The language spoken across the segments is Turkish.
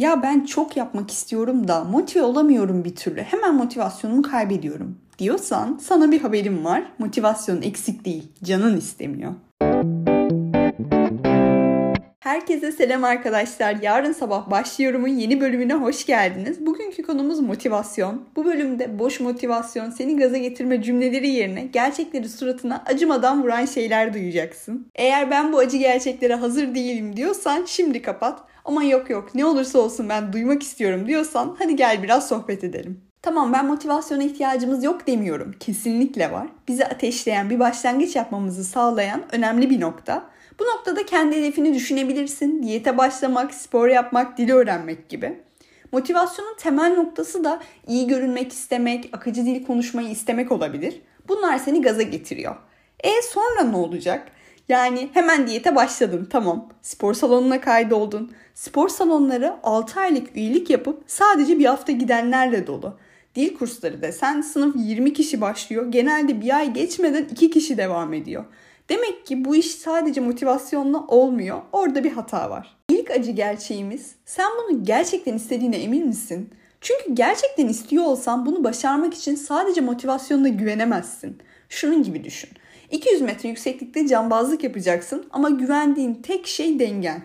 Ya ben çok yapmak istiyorum da motive olamıyorum bir türlü. Hemen motivasyonumu kaybediyorum diyorsan sana bir haberim var. Motivasyon eksik değil, canın istemiyor. Herkese selam arkadaşlar. Yarın sabah başlıyorumun yeni bölümüne hoş geldiniz. Bugünkü konumuz motivasyon. Bu bölümde boş motivasyon, seni gaza getirme cümleleri yerine gerçekleri suratına acımadan vuran şeyler duyacaksın. Eğer ben bu acı gerçeklere hazır değilim diyorsan şimdi kapat. Ama yok yok ne olursa olsun ben duymak istiyorum diyorsan hadi gel biraz sohbet edelim. Tamam ben motivasyona ihtiyacımız yok demiyorum. Kesinlikle var. Bizi ateşleyen bir başlangıç yapmamızı sağlayan önemli bir nokta. Bu noktada kendi hedefini düşünebilirsin. Diyete başlamak, spor yapmak, dil öğrenmek gibi. Motivasyonun temel noktası da iyi görünmek istemek, akıcı dil konuşmayı istemek olabilir. Bunlar seni gaza getiriyor. E sonra ne olacak? Yani hemen diyete başladın tamam. Spor salonuna kaydoldun. Spor salonları 6 aylık üyelik yapıp sadece bir hafta gidenlerle dolu. Dil kursları desen sınıf 20 kişi başlıyor. Genelde bir ay geçmeden 2 kişi devam ediyor. Demek ki bu iş sadece motivasyonla olmuyor. Orada bir hata var. İlk acı gerçeğimiz sen bunu gerçekten istediğine emin misin? Çünkü gerçekten istiyor olsan bunu başarmak için sadece motivasyonla güvenemezsin. Şunun gibi düşün. 200 metre yükseklikte cambazlık yapacaksın ama güvendiğin tek şey dengen.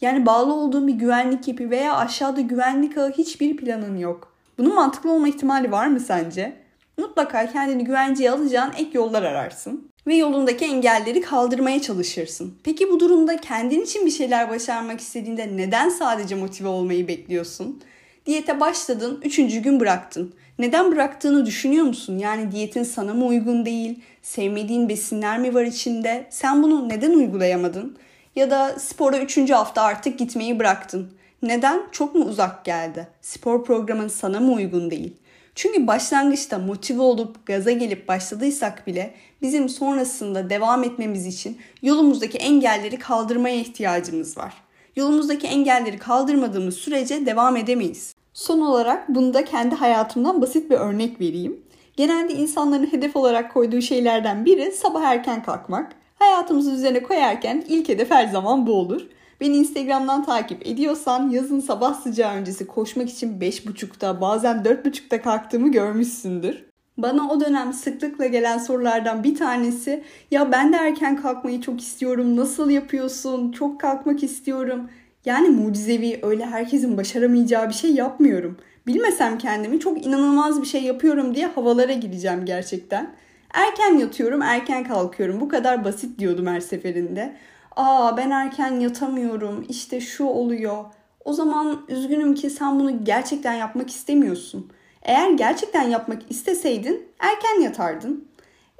Yani bağlı olduğun bir güvenlik ipi veya aşağıda güvenlik ağı hiçbir planın yok. Bunun mantıklı olma ihtimali var mı sence? Mutlaka kendini güvenceye alacağın ek yollar ararsın ve yolundaki engelleri kaldırmaya çalışırsın. Peki bu durumda kendin için bir şeyler başarmak istediğinde neden sadece motive olmayı bekliyorsun? Diyete başladın, üçüncü gün bıraktın. Neden bıraktığını düşünüyor musun? Yani diyetin sana mı uygun değil? Sevmediğin besinler mi var içinde? Sen bunu neden uygulayamadın? Ya da spora üçüncü hafta artık gitmeyi bıraktın. Neden? Çok mu uzak geldi? Spor programın sana mı uygun değil? Çünkü başlangıçta motive olup gaza gelip başladıysak bile bizim sonrasında devam etmemiz için yolumuzdaki engelleri kaldırmaya ihtiyacımız var. Yolumuzdaki engelleri kaldırmadığımız sürece devam edemeyiz. Son olarak bunda kendi hayatımdan basit bir örnek vereyim. Genelde insanların hedef olarak koyduğu şeylerden biri sabah erken kalkmak. Hayatımızı üzerine koyarken ilk hedef her zaman bu olur. Beni Instagram'dan takip ediyorsan yazın sabah sıcağı öncesi koşmak için 5.30'da bazen 4.30'da kalktığımı görmüşsündür. Bana o dönem sıklıkla gelen sorulardan bir tanesi ya ben de erken kalkmayı çok istiyorum. Nasıl yapıyorsun? Çok kalkmak istiyorum. Yani mucizevi öyle herkesin başaramayacağı bir şey yapmıyorum. Bilmesem kendimi çok inanılmaz bir şey yapıyorum diye havalara gireceğim gerçekten. Erken yatıyorum, erken kalkıyorum. Bu kadar basit diyordum her seferinde. Aa ben erken yatamıyorum. İşte şu oluyor. O zaman üzgünüm ki sen bunu gerçekten yapmak istemiyorsun. Eğer gerçekten yapmak isteseydin erken yatardın.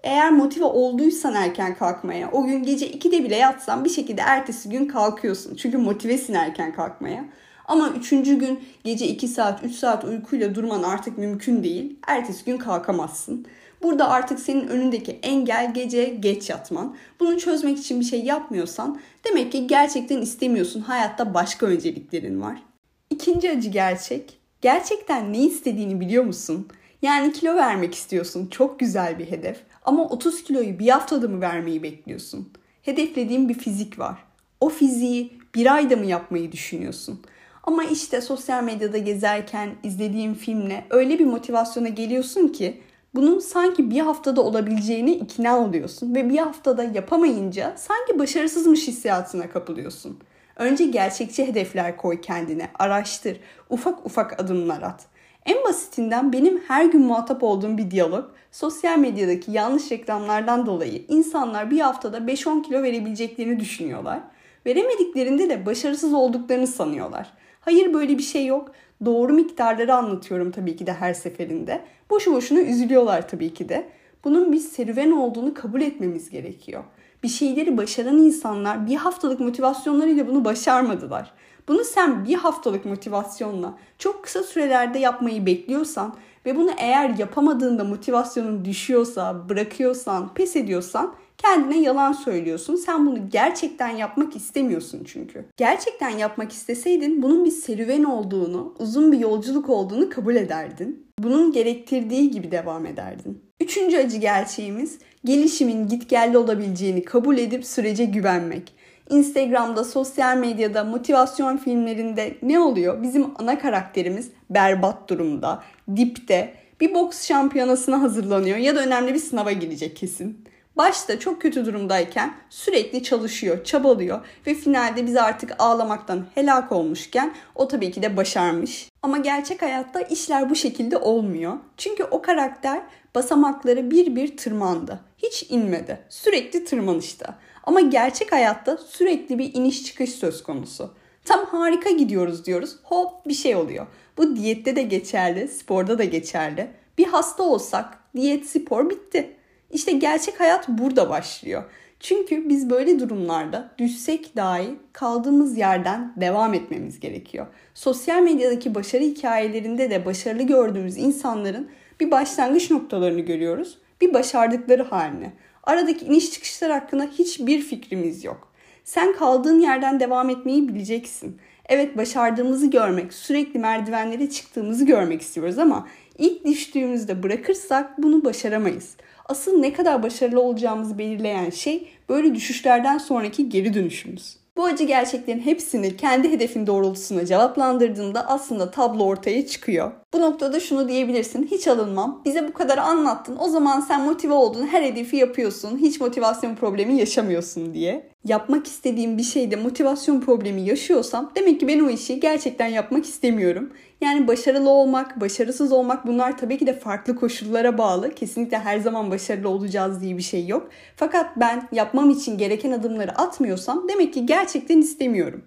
Eğer motive olduysan erken kalkmaya, o gün gece 2'de bile yatsan bir şekilde ertesi gün kalkıyorsun. Çünkü motivesin erken kalkmaya. Ama üçüncü gün gece 2 saat, 3 saat uykuyla durman artık mümkün değil. Ertesi gün kalkamazsın. Burada artık senin önündeki engel gece geç yatman. Bunu çözmek için bir şey yapmıyorsan demek ki gerçekten istemiyorsun. Hayatta başka önceliklerin var. İkinci acı gerçek. Gerçekten ne istediğini biliyor musun? Yani kilo vermek istiyorsun. Çok güzel bir hedef. Ama 30 kiloyu bir haftada mı vermeyi bekliyorsun? Hedeflediğin bir fizik var. O fiziği bir ayda mı yapmayı düşünüyorsun? Ama işte sosyal medyada gezerken izlediğin filmle öyle bir motivasyona geliyorsun ki bunun sanki bir haftada olabileceğine ikna oluyorsun ve bir haftada yapamayınca sanki başarısızmış hissiyatına kapılıyorsun. Önce gerçekçi hedefler koy kendine, araştır, ufak ufak adımlar at. En basitinden benim her gün muhatap olduğum bir diyalog, sosyal medyadaki yanlış reklamlardan dolayı insanlar bir haftada 5-10 kilo verebileceklerini düşünüyorlar. Veremediklerinde de başarısız olduklarını sanıyorlar. Hayır böyle bir şey yok. Doğru miktarları anlatıyorum tabii ki de her seferinde. Boşu boşuna üzülüyorlar tabii ki de. Bunun bir serüven olduğunu kabul etmemiz gerekiyor. Bir şeyleri başaran insanlar bir haftalık motivasyonlarıyla bunu başarmadılar. Bunu sen bir haftalık motivasyonla çok kısa sürelerde yapmayı bekliyorsan ve bunu eğer yapamadığında motivasyonun düşüyorsa, bırakıyorsan, pes ediyorsan kendine yalan söylüyorsun. Sen bunu gerçekten yapmak istemiyorsun çünkü. Gerçekten yapmak isteseydin bunun bir serüven olduğunu, uzun bir yolculuk olduğunu kabul ederdin. Bunun gerektirdiği gibi devam ederdin. Üçüncü acı gerçeğimiz gelişimin gitgelli olabileceğini kabul edip sürece güvenmek. Instagram'da, sosyal medyada, motivasyon filmlerinde ne oluyor? Bizim ana karakterimiz berbat durumda, dipte, bir boks şampiyonasına hazırlanıyor ya da önemli bir sınava girecek kesin. Başta çok kötü durumdayken sürekli çalışıyor, çabalıyor ve finalde biz artık ağlamaktan helak olmuşken o tabii ki de başarmış. Ama gerçek hayatta işler bu şekilde olmuyor. Çünkü o karakter basamakları bir bir tırmandı. Hiç inmedi. Sürekli tırmanışta. Ama gerçek hayatta sürekli bir iniş çıkış söz konusu. Tam harika gidiyoruz diyoruz. Hop bir şey oluyor. Bu diyette de geçerli, sporda da geçerli. Bir hasta olsak diyet, spor bitti. İşte gerçek hayat burada başlıyor. Çünkü biz böyle durumlarda düşsek dahi kaldığımız yerden devam etmemiz gerekiyor. Sosyal medyadaki başarı hikayelerinde de başarılı gördüğümüz insanların bir başlangıç noktalarını görüyoruz. Bir başardıkları halini. Aradaki iniş çıkışlar hakkında hiçbir fikrimiz yok. Sen kaldığın yerden devam etmeyi bileceksin. Evet başardığımızı görmek, sürekli merdivenlere çıktığımızı görmek istiyoruz ama ilk düştüğümüzde bırakırsak bunu başaramayız. Asıl ne kadar başarılı olacağımızı belirleyen şey böyle düşüşlerden sonraki geri dönüşümüz. Bu acı gerçeklerin hepsini kendi hedefin doğrultusunda cevaplandırdığında aslında tablo ortaya çıkıyor. Bu noktada şunu diyebilirsin. Hiç alınmam. Bize bu kadar anlattın. O zaman sen motive oldun. Her hedefi yapıyorsun. Hiç motivasyon problemi yaşamıyorsun diye. Yapmak istediğim bir şeyde motivasyon problemi yaşıyorsam demek ki ben o işi gerçekten yapmak istemiyorum. Yani başarılı olmak, başarısız olmak bunlar tabii ki de farklı koşullara bağlı. Kesinlikle her zaman başarılı olacağız diye bir şey yok. Fakat ben yapmam için gereken adımları atmıyorsam demek ki gerçekten istemiyorum.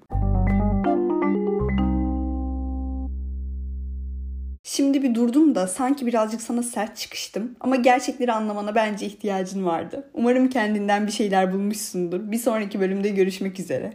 Şimdi bir durdum da sanki birazcık sana sert çıkıştım. Ama gerçekleri anlamana bence ihtiyacın vardı. Umarım kendinden bir şeyler bulmuşsundur. Bir sonraki bölümde görüşmek üzere.